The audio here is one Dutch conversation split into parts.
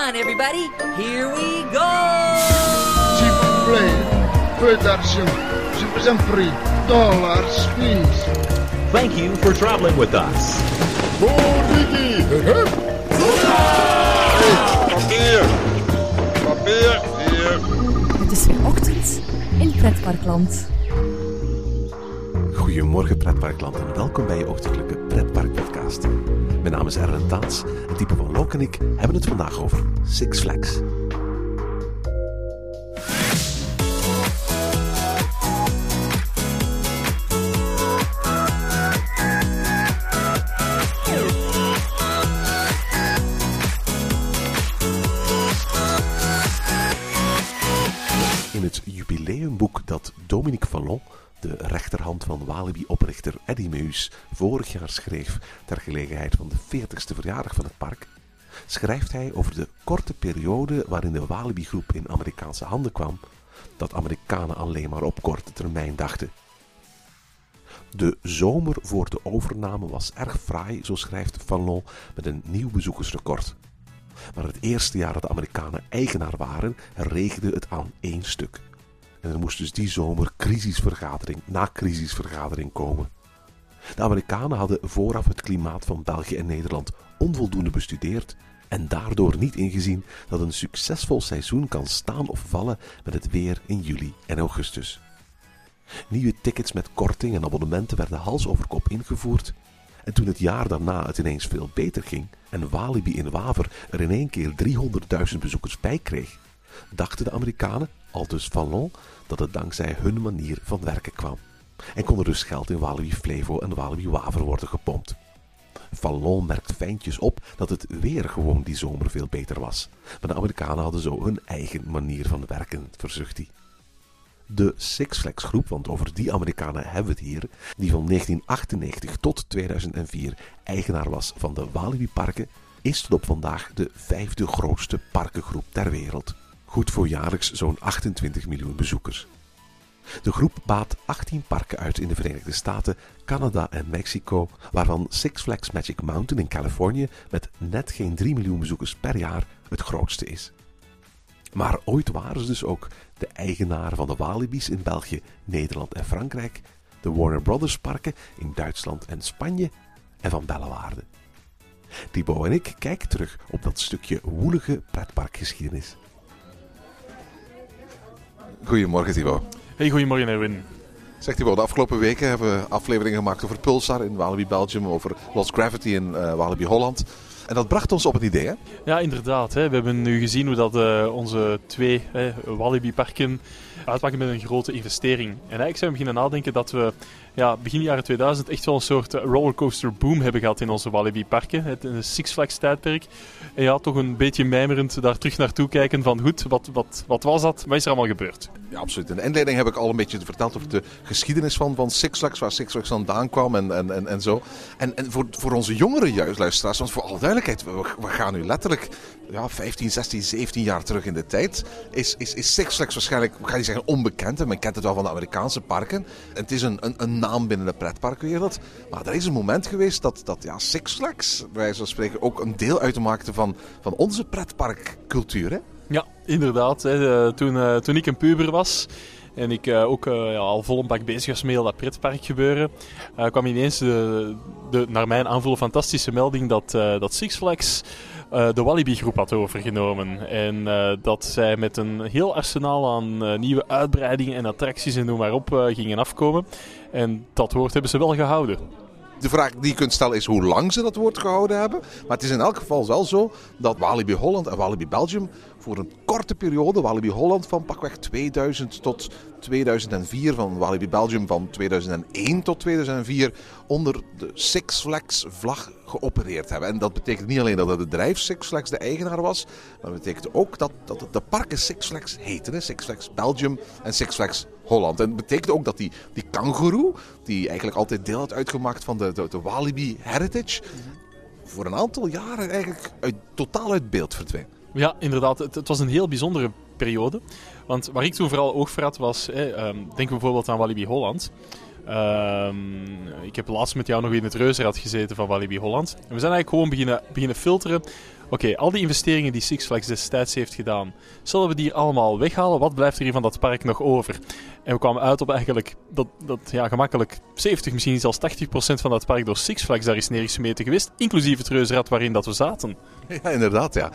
on, everybody. Here we go! Je vous en prie. Dollars, please. Thank you for traveling with us. Papier! Papier! Hier! Het is weer ochtend in Pretparkland. Goedemorgen pretparkland en welkom bij je ochtendelijke pretparkpodcast. Mijn naam is Erwin Taats en Type van Lok en ik hebben het vandaag over Six Flags. In het jubileumboek dat Dominique Vallon, de rechterhand van Walibi-oprichter Eddie Meus, vorig jaar schreef ter gelegenheid van de 40ste verjaardag van het park, schrijft hij over de korte periode waarin de Walibi-groep in Amerikaanse handen kwam, dat Amerikanen alleen maar op korte termijn dachten. De zomer voor de overname was erg fraai, zo schrijft Fallon, met een nieuw bezoekersrecord. Maar het eerste jaar dat de Amerikanen eigenaar waren, regende het aan één stuk. En er moest dus die zomer crisisvergadering na crisisvergadering komen. De Amerikanen hadden vooraf het klimaat van België en Nederland onvoldoende bestudeerd en daardoor niet ingezien dat een succesvol seizoen kan staan of vallen met het weer in juli en augustus. Nieuwe tickets met korting en abonnementen werden hals over kop ingevoerd. En toen het jaar daarna het ineens veel beter ging en Walibi in Waver er in één keer 300.000 bezoekers bij kreeg, dachten de Amerikanen, aldus Fallon, dat het dankzij hun manier van werken kwam. En kon er dus geld in Walibi Flevo en Walibi Waver worden gepompt. Fallon merkt fijntjes op dat het weer gewoon die zomer veel beter was. Maar de Amerikanen hadden zo hun eigen manier van werken, verzucht hij. De Six Flags groep, want over die Amerikanen hebben we het hier, die van 1998 tot 2004 eigenaar was van de Walibi parken, is tot op vandaag de vijfde grootste parkengroep ter wereld. Goed voor jaarlijks zo'n 28 miljoen bezoekers. De groep baat 18 parken uit in de Verenigde Staten, Canada en Mexico, waarvan Six Flags Magic Mountain in Californië met net geen 3 miljoen bezoekers per jaar het grootste is. Maar ooit waren ze dus ook de eigenaar van de Walibi's in België, Nederland en Frankrijk, de Warner Brothers parken in Duitsland en Spanje en van Bellewaarde. Thibaut en ik kijken terug op dat stukje woelige pretparkgeschiedenis. Goedemorgen Thibaut. Hey, goedemorgen Erwin. Zegt Thibaut, de afgelopen weken hebben we afleveringen gemaakt over Pulsar in Walibi Belgium, over Lost Gravity in eh, Walibi Holland. En dat bracht ons op het idee, hè? Ja, inderdaad. Hè. We hebben nu gezien hoe dat, eh, onze twee Walibi-parken uitpakken met een grote investering. En eigenlijk zijn we beginnen nadenken dat we ja, begin jaren 2000 echt wel een soort eh, rollercoaster boom hebben gehad in onze Walibi-parken. Het een Six Flags tijdperk. En ja, toch een beetje mijmerend daar terug naartoe kijken van goed, wat, wat, wat was dat? Wat is er allemaal gebeurd? Ja, absoluut. In de inleiding heb ik al een beetje verteld over de geschiedenis van, van Six Flags, waar Six Flags vandaan kwam en, en, en, en zo. En, en voor, voor onze jongere juist luisteraars, want voor alle duidelijkheid, we, gaan nu letterlijk ja, 15, 16, 17 jaar terug in de tijd, is, is, is Six Flags waarschijnlijk, onbekend, men kent het wel van de Amerikaanse parken. En het is een, een, een naam binnen de pretparkwereld. Maar er is een moment geweest dat, dat ja, Six Flags, wij zo spreken, ook een deel uitmaakte van, van onze pretparkcultuur. Hè? Ja, inderdaad. Hè. Toen, uh, toen ik een puber was en ik uh, ook uh, ja, al vol een bak bezig was met heel dat pretpark gebeuren, kwam ineens de, de, naar mijn aanvoelen fantastische melding dat, dat Six Flags de Walibi-groep had overgenomen. En uh, dat zij met een heel arsenaal aan uh, nieuwe uitbreidingen en attracties en noem maar op gingen afkomen. En dat woord hebben ze wel gehouden. De vraag die je kunt stellen is hoe lang ze dat woord gehouden hebben. Maar het is in elk geval wel zo dat Walibi Holland en Walibi Belgium voor een korte periode, Walibi Holland van pakweg 2000 tot 2004, van Walibi Belgium van 2001 tot 2004, onder de Six Flags vlag geopereerd hebben. En dat betekent niet alleen dat het bedrijf Six Flags de eigenaar was, maar dat betekent ook dat, dat de parken Six Flags heten. Six Flags Belgium en Six Flags Holland. En dat betekent ook dat die, die kangoeroe, die eigenlijk altijd deel had uitgemaakt van de, de, de Walibi Heritage, voor een aantal jaren eigenlijk uit, totaal uit beeld verdween. Ja, inderdaad. Het, het, was een heel bijzondere periode. Want waar ik toen vooral oog voor had was, um, denk bijvoorbeeld aan Walibi Holland. Um, ik heb laatst met jou nog in het reuzenrad gezeten van Walibi Holland. En we zijn eigenlijk gewoon beginnen, beginnen filteren oké, al die investeringen die Six Flags destijds heeft gedaan, zullen we die allemaal weghalen? Wat blijft er hier van dat park nog over? En we kwamen uit op eigenlijk dat, dat ja, gemakkelijk 70, misschien zelfs 80 procent van dat park door Six Flags daar is neergesmeten geweest, inclusief het reuzenrad waarin dat we zaten. Ja, inderdaad, ja.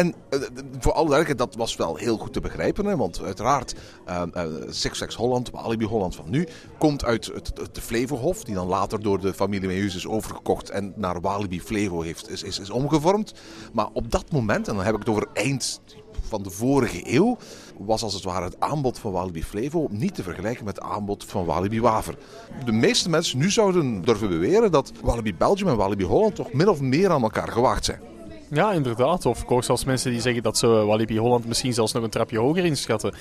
En uh, voor alle duidelijkheid, dat was wel heel goed te begrijpen. Hè? Want uiteraard, uh, uh, Six Flags Holland, Walibi Holland van nu, komt uit het, het, de Flevohof. Die dan later door de familie Meus is overgekocht en naar Walibi Flevo heeft, is, is, is omgevormd. Maar op dat moment, en dan heb ik het over eind van de vorige eeuw, was als het ware het aanbod van Walibi Flevo niet te vergelijken met het aanbod van Walibi Waver. De meeste mensen nu zouden durven beweren dat Walibi Belgium en Walibi Holland toch min of meer aan elkaar gewaagd zijn. Ja, inderdaad. Of hoor zelfs mensen die zeggen dat ze Walibi Holland misschien zelfs nog een trapje hoger inschatten.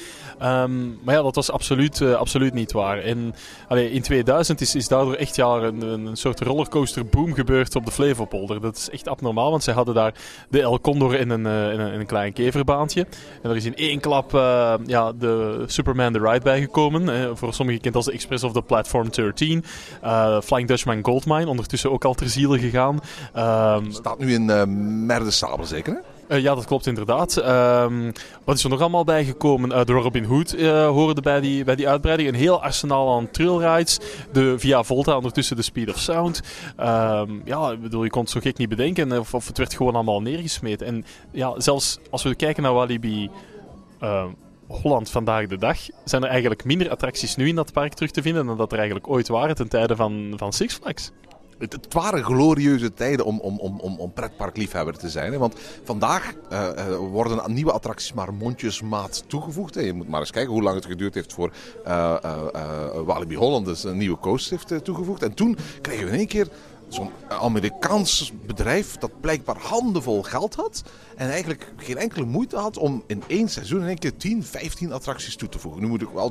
Um, maar ja, dat was absoluut, uh, absoluut niet waar. En allee, in 2000 is, is daardoor echt ja, een, een soort rollercoaster boom gebeurd op de Flevopolder. Dat is echt abnormaal, want zij hadden daar de El Condor in een, uh, in een, in een klein keverbaantje. En er is in één klap ja, de Superman the Ride bijgekomen. voor sommigen kent als de Express of the Platform 13. Flying Dutchman Goldmine, ondertussen ook al ter ziele gegaan. Um, Staat nu in de Sabel zeker, hè? Uh, ja, dat klopt inderdaad. Um, wat is er nog allemaal bijgekomen? Uh, de Robin Hood uh, hoorde bij die, bij die uitbreiding. Een heel arsenaal aan trailrides. De Via Volta, ondertussen de Speed of Sound. Um, ja, ik bedoel, je kon het zo gek niet bedenken. Of, of het werd gewoon allemaal neergesmeten. En ja, zelfs als we kijken naar Walibi... Holland vandaag de dag zijn er eigenlijk minder attracties nu in dat park terug te vinden dan dat er eigenlijk ooit waren ten tijde van, van Six Flags. Het, waren glorieuze tijden om, om, om, om, om pretparkliefhebber te zijn. Want vandaag uh, uh, worden nieuwe attracties maar mondjesmaat toegevoegd. Hè? Je moet maar eens kijken hoe lang het geduurd heeft voor uh, Walibi Holland dus een nieuwe coaster heeft toegevoegd. En toen kregen we in één keer zo'n Amerikaans bedrijf dat blijkbaar handenvol geld had. En eigenlijk geen enkele moeite had om in één seizoen in één keer 10, 15 attracties toe te voegen. Nu moet ik wel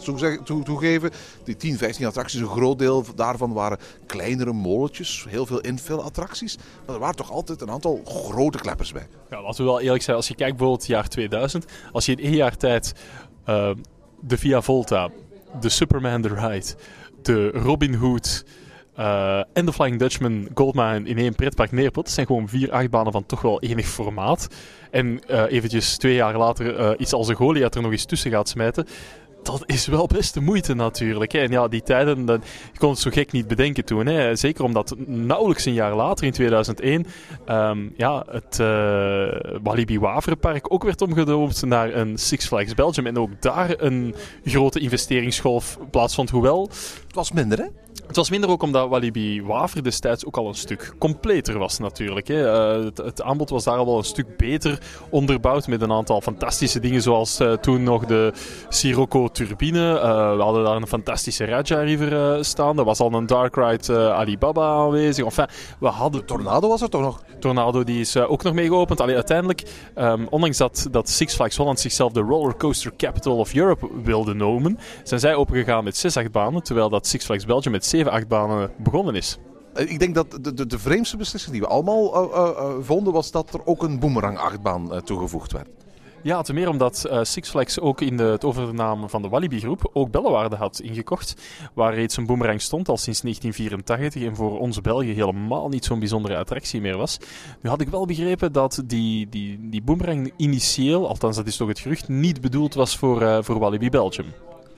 toegeven, die 10, 15 attracties, een groot deel daarvan waren kleinere molletjes. Heel veel infill-attracties. Maar er waren toch altijd een aantal grote kleppers bij. Ja, laten we wel eerlijk zijn. Als je kijkt bijvoorbeeld het jaar 2000. Als je in één jaar tijd uh, de Via Volta, de Superman the Ride, de Robin Hood... Uh, en de Flying Dutchman Goldmine in één pretpark neerpot. Dat zijn gewoon vier achtbanen van toch wel enig formaat. En uh, eventjes twee jaar later uh, iets als een Goliath er nog eens tussen gaat smijten dat is wel best de moeite natuurlijk. Hè. En ja, die tijden, dat, je kon het zo gek niet bedenken toen. Hè. Zeker omdat nauwelijks een jaar later, in 2001, um, ja, het Walibi Waverpark ook werd omgedoopt naar een Six Flags Belgium. En ook daar een grote investeringsgolf plaatsvond. Hoewel... Was minder, hè? Het was minder ook omdat Walibi Waver destijds ook al een stuk completer was natuurlijk. Hè. Uh, het, het, aanbod was daar al wel een stuk beter onderbouwd met een aantal fantastische dingen zoals uh, toen nog de Sirocco turbine. Uh, we hadden daar een fantastische Raja River staan. Er was al een Dark Ride Alibaba aanwezig. Enfin, we hadden... Tornado was er toch nog? Tornado die is ook nog mee geopend. Allee, uiteindelijk, um, ondanks dat, dat Six Flags Holland zichzelf de Rollercoaster Capital of Europe wilde noemen, zijn zij opengegaan met zes achtbanen, terwijl dat Six Flags Belgium met zeven achtbanen begonnen is. Ik denk dat de, de, de vreemdste beslissing die we allemaal uh, uh, vonden was dat er ook een boomerang-achtbaan uh, toegevoegd werd. Ja, ten meer omdat Six Flags ook in de, het overname van de Walibi groep ook Bellewaarde had ingekocht. Waar reeds een boomerang stond al sinds 1984 en voor onze Belgen helemaal niet zo'n bijzondere attractie meer was. Nu had ik wel begrepen dat die, die, die boomerang initieel, althans dat is toch het gerucht, niet bedoeld was voor, voor Walibi Belgium.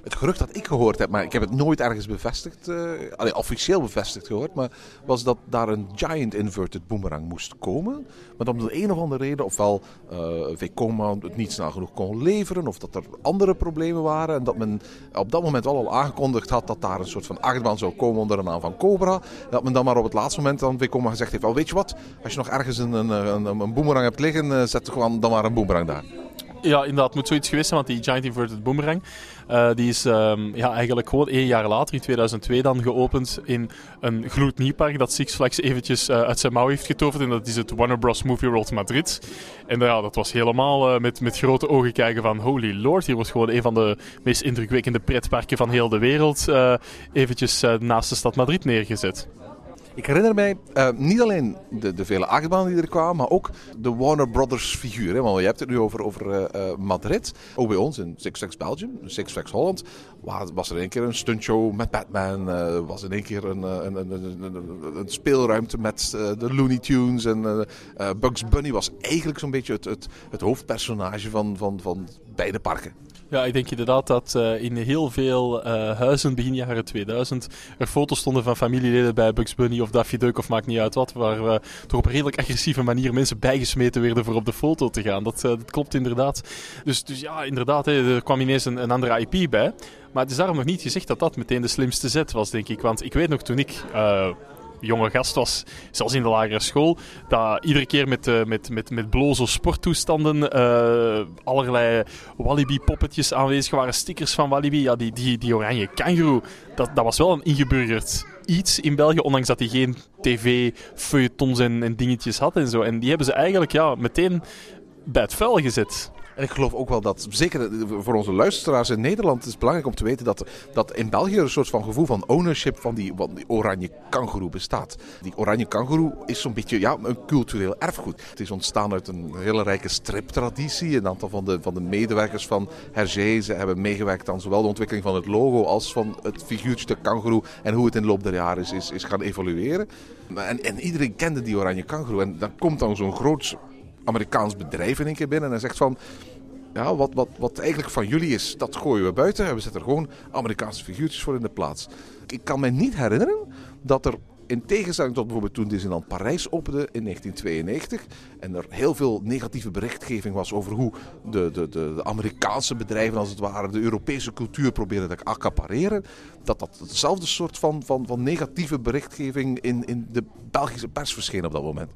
Het gerucht dat ik gehoord heb, maar ik heb het nooit ergens bevestigd, uh, officieel bevestigd gehoord, maar was dat daar een giant inverted boomerang moest komen. Maar om de een of andere reden, ofwel uh, het niet snel genoeg kon leveren, of dat er andere problemen waren. En dat men op dat moment al aangekondigd had dat daar een soort van achtbaan zou komen onder de naam van Cobra. Dat men dan maar op het laatste moment aan Vekoma gezegd heeft, wel weet je wat, als je nog ergens een, een, een, een boomerang hebt liggen, uh, zet gewoon dan maar een boomerang daar. Ja, inderdaad. Moet zoiets geweest zijn, want die Giant Inverted Boomerang... Uh, die is um, ja, eigenlijk gewoon één jaar later, in 2002, dan geopend in een gloednieuw park dat Six Flags eventjes uh, uit zijn mouw heeft getoverd. En dat is het Warner Bros. Movie World Madrid. En ja, dat was helemaal met, met grote ogen kijken van holy lord, hier wordt gewoon een van de meest indrukwekkende pretparken van heel de wereld eventjes naast de stad Madrid neergezet. Ik herinner mij uh, niet alleen de, de vele achtbanen die er kwamen, maar ook de Warner Brothers figuur. Hè? Want je hebt het nu over, over uh, Madrid. Ook bij ons in Six Flags Belgium, Six Flags Holland, was er een keer een stuntshow met Batman. Uh, was er een keer een, een, een, een, een speelruimte met de Looney Tunes. En Bugs Bunny was eigenlijk zo'n beetje het, het, het hoofdpersonage van, van, van beide parken. Ja, ik denk inderdaad dat uh, in heel veel uh, huizen begin jaren 2000 er foto's stonden van familieleden bij Bugs Bunny of Daffy Duck of maakt niet uit wat, waar uh, toch op een redelijk agressieve manier mensen bijgesmeten werden voor op de foto te gaan. Dat, dat klopt inderdaad. Dus, dus ja, inderdaad, hè, er kwam ineens een, een andere IP bij. Maar het is daarom nog niet gezegd dat dat meteen de slimste zet was, denk ik. Want ik weet nog toen ik jonge gast was, zelfs in de lagere school, dat iedere keer met, uh, met, met, met bloze sporttoestanden uh, allerlei Walibi-poppetjes aanwezig waren, stickers van Walibi. Ja, die, die, die oranje kangaroo, dat, dat was wel een ingeburgerd iets in België, ondanks dat hij geen tv, feuilletons en, en dingetjes had en zo. En die hebben ze eigenlijk ja, meteen bij het vuil gezet. En ik geloof ook wel dat, zeker voor onze luisteraars in Nederland, is belangrijk om te weten dat, dat in België een soort van gevoel van ownership van die, van die oranje kangoeroe bestaat. Die oranje kangoeroe is zo'n beetje ja, een cultureel erfgoed. Het is ontstaan uit een hele rijke striptraditie. Een aantal van de, van de medewerkers van Hergé ze hebben meegewerkt aan zowel de ontwikkeling van het logo als van het figuurtje de kangoeroe en hoe het in de loop der jaren is, is, is gaan evolueren. En, en iedereen kende die oranje kangoeroe. En dan komt dan zo'n groot Amerikaans bedrijf in één keer binnen en zegt van... Ja, wat, wat, wat eigenlijk van jullie is, dat gooien we buiten. En we zetten er gewoon Amerikaanse figuurtjes voor in de plaats. Ik kan me niet herinneren dat er in tegenstelling tot bijvoorbeeld toen Disneyland Parijs opende in 1992 en er heel veel negatieve berichtgeving was over hoe de, de, de, de Amerikaanse bedrijven als het ware de Europese cultuur probeerden te accapareren, dat dat hetzelfde soort van, van, van negatieve berichtgeving in, in de Belgische pers verscheen op dat moment.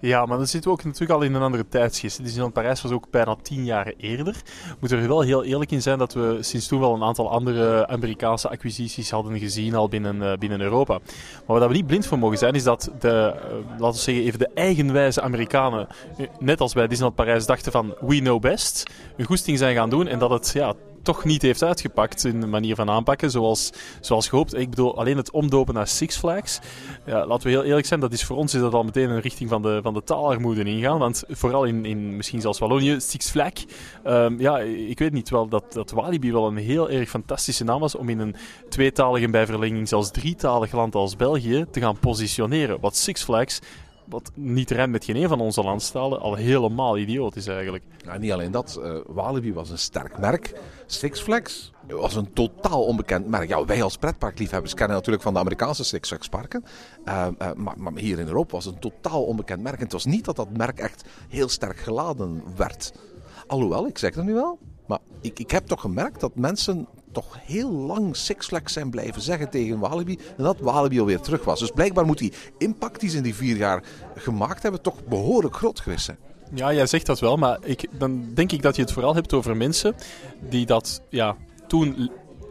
Ja, maar dan zitten we ook natuurlijk al in een andere tijdsgeest. Disneyland Parijs was ook bijna tien jaar eerder. Moet er wel heel eerlijk in zijn dat we sinds toen wel een aantal andere Amerikaanse acquisities hadden gezien al binnen, uh, binnen Europa. Maar waar we niet blind voor mogen zijn, is dat de, uh, laten we zeggen, even de eigenwijze Amerikanen, eh, net als bij Disneyland Parijs, dachten van we know best, een goesting zijn gaan doen en dat het ja, toch niet heeft uitgepakt in de manier van aanpakken zoals, zoals gehoopt. Ik bedoel, alleen het omdopen naar Six Flags. Ja, laten we heel eerlijk zijn, dat is voor ons is dat al meteen een richting van de, van de taalarmoede ingaan. Want vooral in, in misschien zelfs Wallonië, Six Flag. Um, ja, ik weet niet wel dat, dat Walibi wel een heel erg fantastische naam was om in een tweetalige bij verlenging zelfs drietalig land als België te gaan positioneren. Wat Six Flags wat niet rijmt met geen een van onze landstalen, al helemaal idioot is eigenlijk. Ja, niet alleen dat, uh, Walibi was een sterk merk. Six Flags was een totaal onbekend merk. Ja, wij als pretparkliefhebbers kennen natuurlijk van de Amerikaanse Six Flags parken. Uh, uh, maar, maar, hier in Europa was het een totaal onbekend merk. En het was niet dat dat merk echt heel sterk geladen werd. Alhoewel, ik zeg het nu wel. Maar ik, ik heb toch gemerkt dat mensen toch heel lang Six Flags zijn blijven zeggen tegen Walibi. En dat Walibi alweer terug was. Dus blijkbaar moet die impact die ze in die vier jaar gemaakt hebben toch behoorlijk groot geweest zijn. Ja, jij zegt dat wel, maar ik, dan denk ik dat je het vooral hebt over mensen die dat ja, toen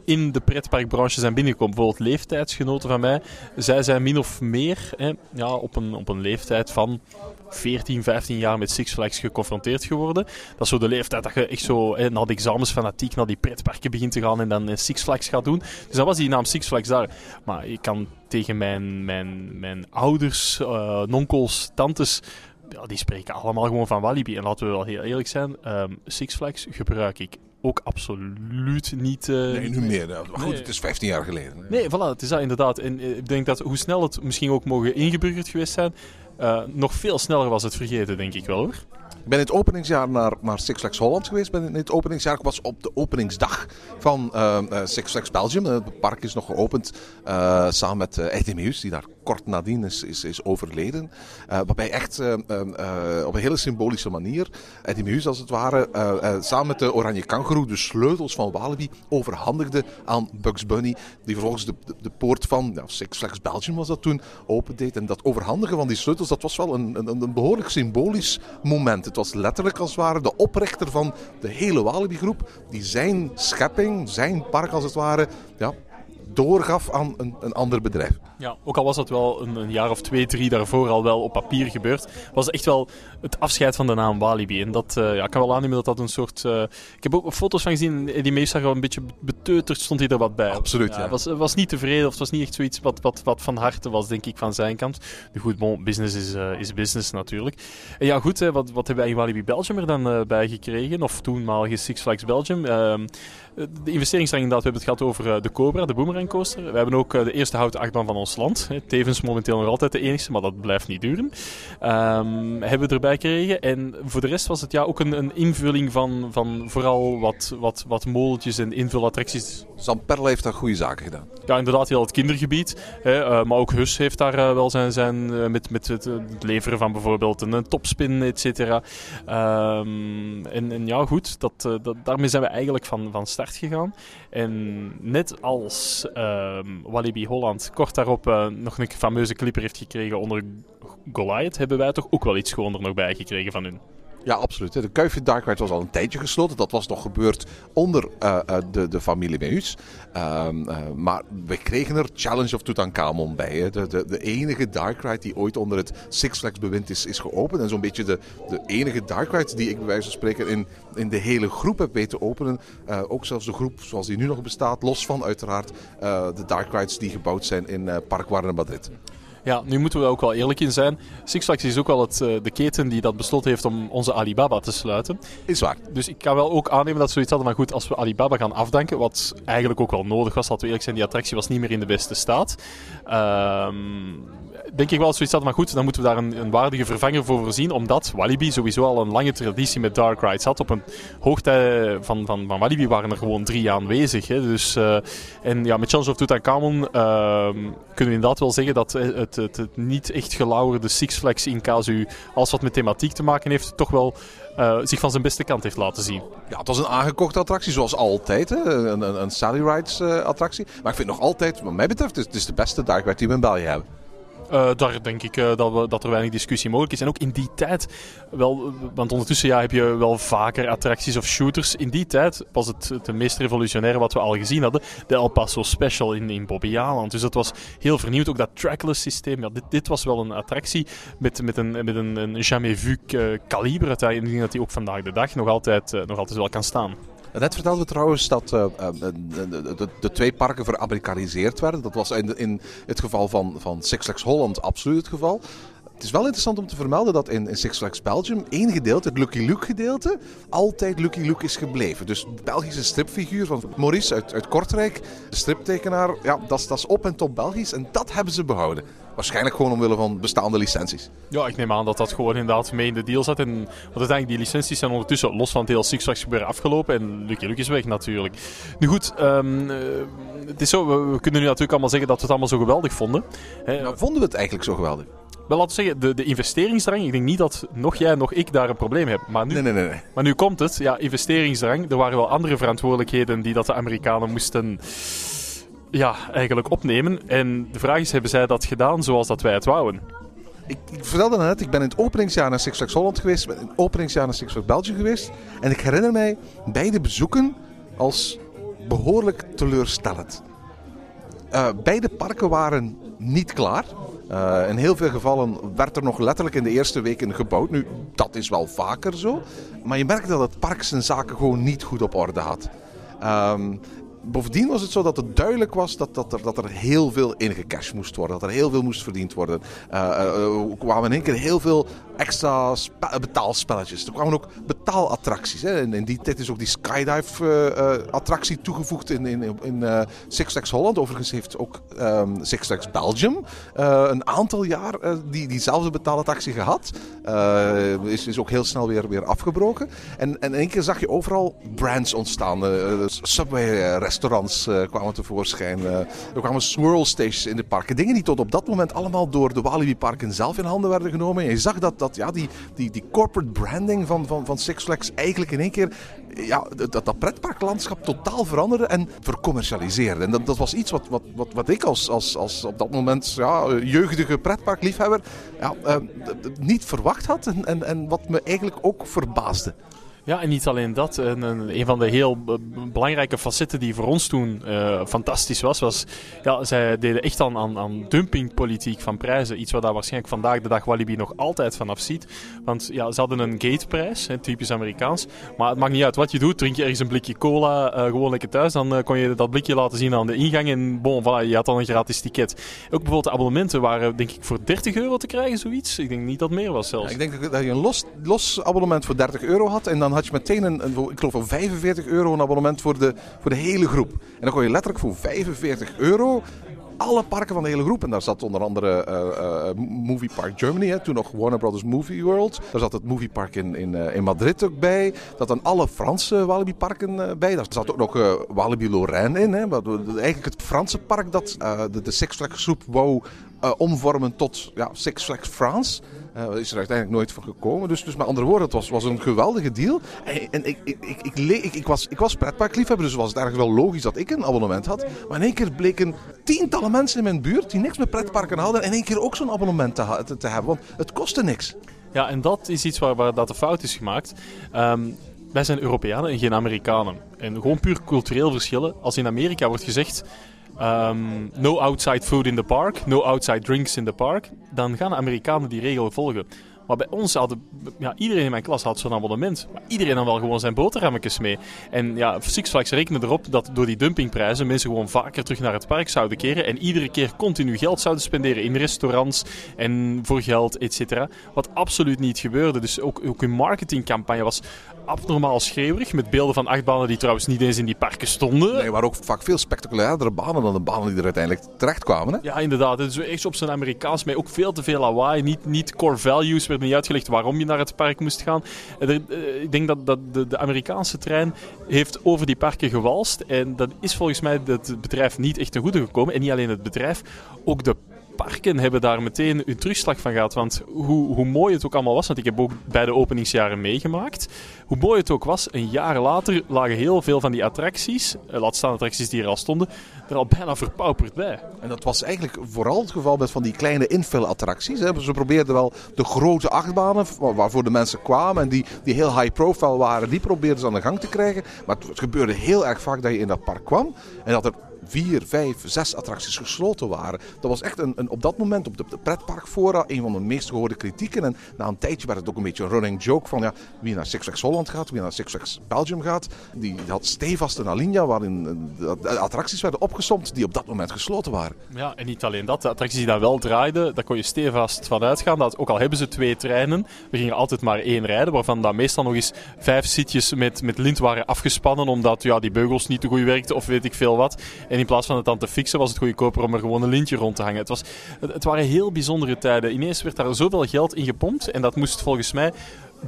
in de pretparkbranche zijn binnengekomen. Bijvoorbeeld leeftijdsgenoten van mij. Zij zijn min of meer hè, ja, op, een, op een leeftijd van 14, 15 jaar met Six Flags geconfronteerd geworden. Dat is zo de leeftijd dat je echt zo hè, na de examens fanatiek naar die pretparken begint te gaan en dan Six Flags gaat doen. Dus dan was die naam Six Flags daar. Maar ik kan tegen mijn, mijn, mijn ouders, uh, nonkels, tantes ja, die spreken allemaal gewoon van Walibi. En laten we wel heel eerlijk zijn, um, Six Flags gebruik ik ook absoluut niet... Uh, nee, nu meer. Goed, nee. het is 15 jaar geleden. Nee, voilà, het is dat inderdaad. En ik denk dat hoe snel het misschien ook mogen ingeburgerd geweest zijn, uh, nog veel sneller was het vergeten, denk ik wel hoor. Ik ben in het openingsjaar naar, naar Six Flags Holland geweest. Ben in het openingsjaar. Ik was op de openingsdag van uh, Six Flags Belgium. Het park is nog geopend uh, samen met uh, Eddie Meus, die daar kort nadien is, is, overleden. waarbij echt op een hele symbolische manier Eddie Meus als het ware samen met de Oranje Kangaroo de sleutels van Walibi overhandigde aan Bugs Bunny. Die vervolgens de, de, de poort van ja, Six Flags Belgium was dat toen opendeed. En dat overhandigen van die sleutels, dat was wel een, een, een behoorlijk symbolisch moment. Het was letterlijk als het ware de oprichter van de hele Walibi-groep. Die zijn schepping, zijn park als het ware, ja, doorgaf aan een, een ander bedrijf. Ja, ook al was dat wel een, een, jaar of twee, drie daarvoor al wel op papier gebeurd, was echt wel het afscheid van de naam Walibi. En dat uh, ja, ik kan wel aannemen dat dat een soort... Uh, ik heb ook foto's van gezien, Eddie Mees zag een beetje beteuterd, stond hij er wat bij. Absoluut, ja. ja. Was, was niet tevreden, of het was niet echt zoiets wat, wat, wat van harte was, denk ik, van zijn kant. Nu goed, bon, business is, uh, is business natuurlijk. En ja, goed, hè, wat, wat hebben wij in Walibi Belgium er dan bij gekregen? Of toenmalige Six Flags Belgium? Ehm, de investeringsrang inderdaad, we hebben het gehad over de Cobra, de Boomerang Coaster. We hebben ook de eerste houten achtbaan van ons land. Tevens momenteel nog altijd de enigste, maar dat blijft niet duren. Um, hebben we erbij gekregen. En voor de rest was het ja ook een, een invulling van, van vooral wat, wat, wat molentjes en invulattracties. Zamperle heeft daar goede zaken gedaan. Ja, inderdaad, heel het kindergebied. Hè, uh, maar ook Hus heeft daar uh, wel zijn, zijn uh, met, met het, het, leveren van bijvoorbeeld een, een topspin, et cetera. Um, en, en, ja, goed, dat, dat, daarmee zijn we eigenlijk van, van start gegaan. En net als um, Walibi Holland kort daarop nog een fameuze clipper heeft gekregen onder Goliath, hebben wij toch ook wel iets gewoon er nog bij gekregen van hun. Ja, absoluut. De Kuifje Dark Ride was al een tijdje gesloten. Dat was nog gebeurd onder uh, uh, de, de familie Meus. Um, uh, maar we kregen er Challenge of Tutankhamon bij. De, de, de enige Dark Ride die ooit onder het Six Flags bewind is, is geopend. En zo'n beetje de, de enige Dark Ride die ik bij wijze van spreken in, in de hele groep heb weten openen. ook zelfs de groep zoals die nu nog bestaat. Los van uiteraard de Dark Rides die gebouwd zijn in Park Warner Madrid. Ja, nu moeten we ook wel eerlijk in zijn. Six Flags is ook wel het, uh, de keten die dat besloten heeft om onze Alibaba te sluiten. Is waar. Dus ik kan wel ook aannemen dat ze zoiets hadden van goed, als we Alibaba gaan afdanken, wat eigenlijk ook wel nodig was, laten we eerlijk zijn, die attractie was niet meer in de beste staat. Um, denk ik wel zoiets hadden van goed, dan moeten we daar een, een, waardige vervanger voor voorzien, omdat Walibi sowieso al een lange traditie met dark rides had. Op een hoogtij van, van, van Walibi waren er gewoon drie aanwezig. Hè. Dus, uh, en ja, met Challenge of Tutankhamon uh, kunnen we inderdaad wel zeggen dat het, het, het niet echt gelauwerde Six Flags in casu, als wat met thematiek te maken heeft, toch wel zich van zijn beste kant heeft laten zien. Ja, het was een aangekochte attractie, zoals altijd. Hè? Een, een, Sally Rides attractie. Maar ik vind nog altijd, wat mij betreft, het is de beste dark ride die we in België hebben. Uh, daar denk ik uh, dat, we, dat er weinig discussie mogelijk is. En ook in die tijd, wel, want ondertussen ja, heb je wel vaker attracties of shooters. In die tijd was het het meest revolutionaire wat we al gezien hadden. De El Paso Special in, in Bobby Aland. Dus dat was heel vernieuwd. Ook dat trackless systeem. Ja, dit, dit was wel een attractie met, met een, met een, een jamais vu kaliber. Ik denk dat die ook vandaag de dag nog altijd, nog altijd wel kan staan. Net vertelden we trouwens dat uh, de, de, de, twee parken veramerikaniseerd werden. Dat was in, in het geval van, van Six Flags Holland absoluut het geval. Het is wel interessant om te vermelden dat in, in Six Flags Belgium één gedeelte, het Lucky Luke gedeelte, altijd Lucky Luke is gebleven. Dus de Belgische stripfiguur van Maurice uit, uit Kortrijk, de striptekenaar, ja, dat, dat is op en top Belgisch en dat hebben ze behouden. Waarschijnlijk gewoon omwille van bestaande licenties. Ja, ik neem aan dat dat gewoon inderdaad mee in de deal zat. En, want uiteindelijk, die licenties zijn ondertussen los van het hele Six Flags gebeuren afgelopen. En Lucky Luke is weg natuurlijk. Nu goed, um, uh, het is zo, we, we, kunnen nu natuurlijk allemaal zeggen dat we het allemaal zo geweldig vonden. Hè. Nou, vonden we het eigenlijk zo geweldig? Wel, laten we zeggen, de, de investeringsdrang. Ik denk niet dat nog jij, nog ik daar een probleem hebben. Maar nu, nee, nee, nee, nee. Maar nu komt het. Ja, investeringsdrang. Er waren wel andere verantwoordelijkheden die dat de Amerikanen moesten ja, eigenlijk opnemen. En de vraag is, hebben zij dat gedaan zoals dat wij het wouden? Ik, ik vertelde net, ik ben in het openingsjaar naar Six Flags Holland geweest. Ik ben in het openingsjaar naar Six Flags Belgium geweest. En ik herinner mij beide bezoeken als behoorlijk teleurstellend. Uh, beide parken waren niet klaar. Uh, in heel veel gevallen werd er nog letterlijk in de eerste weken gebouwd. Nu, dat is wel vaker zo. Maar je merkt dat het park zijn zaken gewoon niet goed op orde had. Um, bovendien was het zo dat het duidelijk was dat, dat, er, dat er heel veel ingecashed moest worden. Dat er heel veel moest verdiend worden. Uh, er kwamen in één keer heel veel extra betaalspelletjes. Er kwamen ook betaalattracties. Hè. In, in die tijd is ook die skydive-attractie uh, toegevoegd in, in, in Six Flags Holland. Overigens heeft ook um, Six Flags Belgium een aantal jaar die, diezelfde betaalattractie gehad. is, is ook heel snel weer, weer afgebroken. En, en in één keer zag je overal brands ontstaan. Subway restaurants uh, kwamen tevoorschijn. Er kwamen swirl stations in de parken. Dingen die tot op dat moment allemaal door de Walibi Parken zelf in handen werden genomen. En je zag dat ja, die, die, die corporate branding van, van, van Six Flags eigenlijk in één keer ja, dat, dat pretparklandschap totaal veranderde en vercommercialiseerde. En dat, dat was iets wat, wat, wat, wat ik als, als, als op dat moment ja, jeugdige pretparkliefhebber ja, uh, niet verwacht had en, en, en wat me eigenlijk ook verbaasde. Ja, en niet alleen dat. Een, een, van de heel eh, belangrijke facetten die voor ons toen uh, fantastisch was, was ja, zij deden echt aan, aan, aan dumpingpolitiek van prijzen. Iets waar daar waarschijnlijk vandaag de dag Walibi nog altijd vanaf ziet. Want ja, ze hadden een gateprijs, hè, typisch Amerikaans. Maar het maakt niet uit wat je doet. Drink je ergens een blikje cola uh, gewoon lekker thuis, dan kon je dat blikje laten zien aan de ingang. En bon, voilà, je had dan een gratis ticket. Ook bijvoorbeeld de abonnementen waren denk ik voor 30 euro te krijgen, zoiets. Ik denk niet dat meer was zelfs. Ik denk dat je een los, los abonnement voor 30 euro had en dan had je meteen een, ik geloof voor 45 euro een abonnement voor de, voor de hele groep. En dan kon je letterlijk voor 45 euro alle parken van de hele groep. En daar zat onder andere uh, uh, Movie Park Germany, hè, toen nog Warner Brothers Movie World. Daar zat het Movie Park in, in, in Madrid ook bij. Daar zaten alle Franse Walibi parken bij. Daar zat ook nog Walibi Lorraine in. Hè, eigenlijk het Franse park dat de, de Six Flags groep wou omvormen tot ja, Six Flags France. Uh, is er uiteindelijk nooit van gekomen. Dus, dus met andere woorden, het was, was een geweldige deal. En, en ik, ik, ik, ik, ik, was, ik was pretparkliefhebber, dus was het ergens wel logisch dat ik een abonnement had. Maar in één keer bleken tientallen mensen in mijn buurt die niks met pretparken hadden, in één keer ook zo'n abonnement te, te, hebben. Want het kostte niks. Ja, en dat is iets waar, waar dat de fout is gemaakt. Um, wij zijn Europeanen en geen Amerikanen. En gewoon puur cultureel verschillen. Als in Amerika wordt gezegd Um, no outside food in the park, no outside drinks in the park. Dan gaan de Amerikanen die regel volgen. Maar bij ons hadden, ja, iedereen in mijn klas had zo'n abonnement. Maar iedereen dan wel gewoon zijn boterhammetjes mee. En ja, Six Flags rekenen erop dat door die dumpingprijzen mensen gewoon vaker terug naar het park zouden keren. En iedere keer continu geld zouden spenderen in restaurants en voor geld, et cetera. Wat absoluut niet gebeurde. Dus ook, ook hun marketingcampagne was abnormaal schreeuwerig. Met beelden van achtbanen die trouwens niet eens in die parken stonden. Nee, maar ook vaak veel spectaculairdere banen dan de banen die er uiteindelijk terecht kwamen. Hè? Ja, inderdaad. Het is echt op zijn Amerikaans mee. Ook veel te veel lawaai. Niet, niet core values. werd niet uitgelegd waarom je naar het park moest gaan. Eh, ik denk dat, dat de, de Amerikaanse trein heeft over die parken gewalst. En dat is volgens mij het bedrijf niet echt ten goede gekomen. En niet alleen het bedrijf, ook de parken hebben daar meteen een terugslag van gehad. Want hoe, hoe mooi het ook allemaal was, want ik heb ook bij de openingsjaren meegemaakt. Hoe mooi het ook was, een jaar later lagen heel veel van die attracties, eh, laat staan attracties die er al stonden, er al bijna verpauperd bij. En dat was eigenlijk vooral het geval met van die kleine infill-attracties. Ze probeerden wel de grote achtbanen, waarvoor de mensen kwamen en die, die heel high profile waren, die probeerden ze aan de gang te krijgen. Maar het gebeurde heel erg vaak dat je in dat park kwam en dat er vier, vijf, zes attracties gesloten waren. Dat was echt een, een op dat moment op de, de pretparkfora een van de meest gehoorde kritieken. En na een tijdje werd het ook een beetje een running joke van ja, wie naar Six Flags Holland gaat, wie naar Six Flags Belgium gaat. Die had stevast een alinea waarin eh, de attracties werden opgesomd die op dat moment gesloten waren. Ja, en niet alleen dat. De attracties die daar wel draaiden, daar kon je stevast van uitgaan. Dat, ook al hebben ze twee treinen, we gingen altijd maar één rijden, waarvan dan meestal nog eens vijf zitjes met, met lint waren afgespannen, omdat ja, die beugels niet te goed werkten of weet ik veel wat. In plaats van het dan te fixen, was het goedkoper om er gewoon een lintje rond te hangen. Het, was, het, waren heel bijzondere tijden. Ineens werd daar zoveel geld in gepompt. En dat moest volgens mij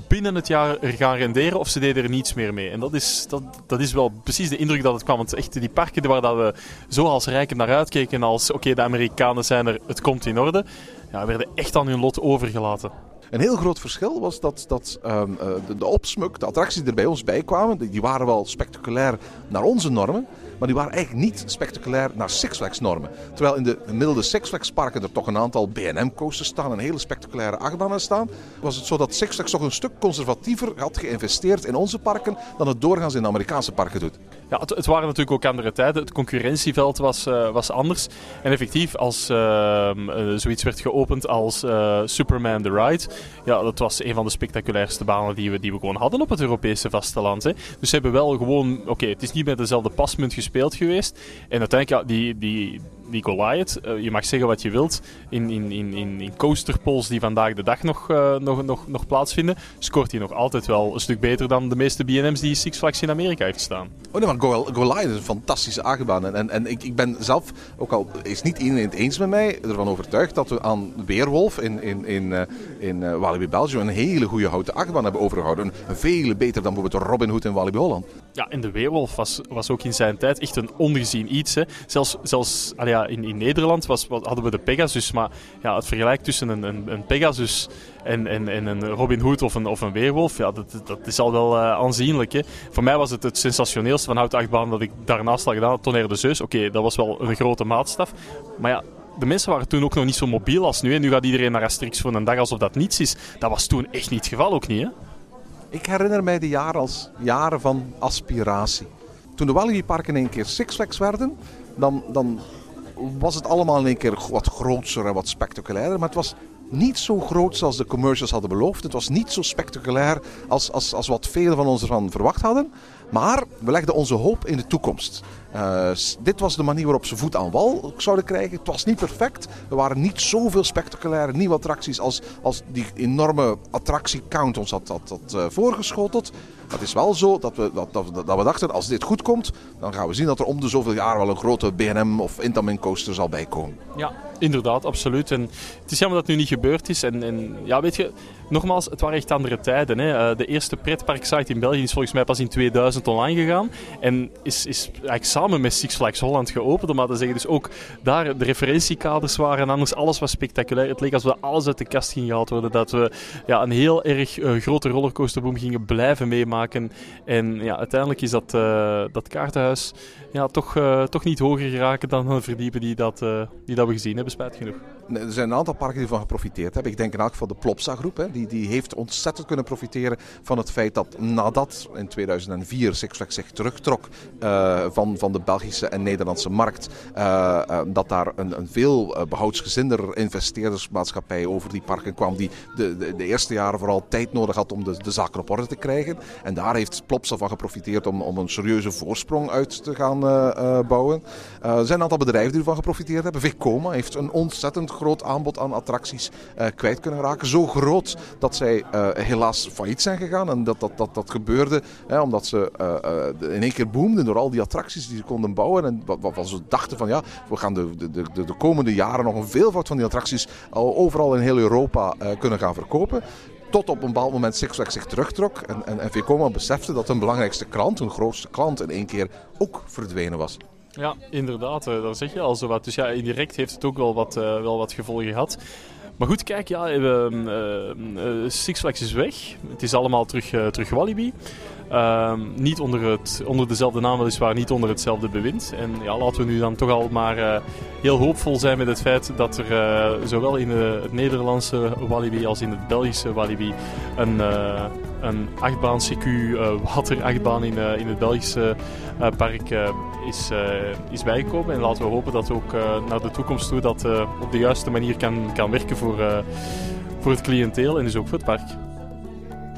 binnen het jaar gaan renderen of ze deden er niets meer mee. En dat is, dat, dat is wel precies de indruk dat het kwam. Want echt die parken waar dat we zo als rijken naar uitkeken als oké, de Amerikanen zijn er, het komt in orde. Ja, werden echt aan hun lot overgelaten. Een heel groot verschil was dat, dat um, de, de opsmuk, de attracties die er bij ons bij kwamen, die waren wel spectaculair naar onze normen. Maar die waren eigenlijk niet spectaculair naar Six Flags normen. Terwijl in de gemiddelde Six Flags parken er toch een aantal B&M coasters staan en hele spectaculaire achtbanen staan. Was het zo dat Six Flags toch een stuk conservatiever had geïnvesteerd in onze parken dan het doorgaans in de Amerikaanse parken doet. Ja, het, waren natuurlijk ook andere tijden. Het concurrentieveld was, uh, was anders. En effectief, als uh, zoiets werd geopend als uh, Superman The Ride, ja, dat was een van de spectaculairste banen die we, die we gewoon hadden op het Europese vasteland. Hè. Dus ze hebben wel gewoon, oké, het is niet met dezelfde pasmunt gespeeld geweest. En uiteindelijk, ja, die, die, die Goliath, uh, je mag zeggen wat je wilt, in, in, in, in coasterpols die vandaag de dag nog, uh, nog, nog, nog plaatsvinden, scoort hij nog altijd wel een stuk beter dan de meeste BM's die Six Flags in Amerika heeft staan. Oh nee, maar Goliath is een fantastische achtbaan. En, en, en ik, ik ben zelf, ook al is niet iedereen het eens met mij, ervan overtuigd dat we aan Weerwolf in, in, in, uh, in Walibi Belgium een hele goede houten achtbaan hebben overgehouden. Een, veel beter dan bijvoorbeeld Robin Hood in Walibi Holland. Ja, en de Weerwolf was, was ook in zijn tijd echt een ongezien iets. Hè. Zelfs, zelfs in, in Nederland was, hadden we de Pegasus, maar ja, het vergelijk tussen een, een, Pegasus en, en, en een Robin Hood of een, of een Weerwolf, ja, dat, dat is al wel uh, aanzienlijk. Hè. Voor mij was het het sensationeelste van houten achtbaan dat ik daarnaast had gedaan. Tonnerre de Zeus, oké, dat was wel een grote maatstaf. Maar ja, de mensen waren toen ook nog niet zo mobiel als nu. En nu gaat iedereen naar Asterix voor een dag alsof dat niets is. Dat was toen echt niet het geval, ook niet, hè? Ik herinner mij de jaren als jaren van aspiratie. Toen de Walibi-parken in één keer Six Flags werden, dan, dan was het allemaal in één keer wat groter en wat spectaculairder. Maar het was niet zo groot zoals de commercials hadden beloofd. Het was niet zo spectaculair als, als, als wat velen van ons ervan verwacht hadden. Maar we legden onze hoop in de toekomst. Uh, dit was de manier waarop ze voet aan wal zouden krijgen. Het was niet perfect. Er waren niet zoveel spectaculaire nieuwe attracties als, als die enorme attractiecount ons had, had, had uh, voorgeschoteld. Het is wel zo dat we, dat, dat, dat, we dachten, als dit goed komt, dan gaan we zien dat er om de zoveel jaar wel een grote B&M of Intamin coaster zal bijkomen. Ja, inderdaad, absoluut. En het is jammer dat het nu niet gebeurd is. En, en ja, weet je, nogmaals, het waren echt andere tijden. Hè. Uh, de eerste pretparksite in België is volgens mij pas in 2000 online gegaan. En is, is eigenlijk samen met Six Flags Holland geopend. Om maar te zeggen, dus ook daar de referentiekaders waren anders. Alles was spectaculair. Het leek alsof alles uit de kast ging gehaald worden. Dat we ja, een heel erg uh, grote rollercoasterboom gingen blijven meemaken. En ja, uiteindelijk is dat, uh, dat kaartenhuis ja, toch, toch niet hoger geraken dan de verdiepen die dat, die dat we gezien hebben, spijt genoeg. Er zijn een aantal parken die ervan geprofiteerd hebben. Ik denk in elk geval de Plopsa groep. Hè. Die, die heeft ontzettend kunnen profiteren van het feit dat nadat in 2004 Six Flags zich terugtrok uh, van, van de Belgische en Nederlandse markt, uh, uh, dat daar een, een veel behoudsgezinder investeerdersmaatschappij over die parken kwam, die de, de, de, eerste jaren vooral tijd nodig had om de, de zaken op orde te krijgen. En daar heeft Plopsa van geprofiteerd om, om een serieuze voorsprong uit te gaan bouwen. er zijn een aantal bedrijven die ervan geprofiteerd hebben. Vekoma heeft een ontzettend groot aanbod aan attracties kwijt kunnen raken. Zo groot dat zij uh, helaas failliet zijn gegaan. En dat dat, dat, dat gebeurde hè, omdat ze uh, in één keer boomden door al die attracties die ze konden bouwen. En waarvan ze dachten van ja, we gaan de, de, de, de komende jaren nog een veelvoud van die attracties overal in heel Europa kunnen gaan verkopen. Tot op een bepaald moment Six Flags zich terugtrok. En, en, en besefte dat hun belangrijkste klant, hun grootste klant, in één keer ook verdwenen was. Ja, inderdaad. Daar zeg je al zo wat. Dus ja, indirect heeft het ook wel wat, wel wat gevolgen gehad. Maar goed, kijk, ja, uh, uh, Six Flags is weg. Het is allemaal terug, terug Walibi. Uh, niet onder, het, onder dezelfde naam, weliswaar niet onder hetzelfde bewind. En ja, laten we nu dan toch al maar uh, heel hoopvol zijn met het feit dat er uh, zowel in de, het Nederlandse Walibi als in het Belgische Walibi een, uh, een achtbaan CQ waterachtbaan in, in het Belgische park is, is bijgekomen. En laten we hopen dat ook naar de toekomst toe dat op de juiste manier kan, kan werken voor, voor het cliënteel en dus ook voor het park.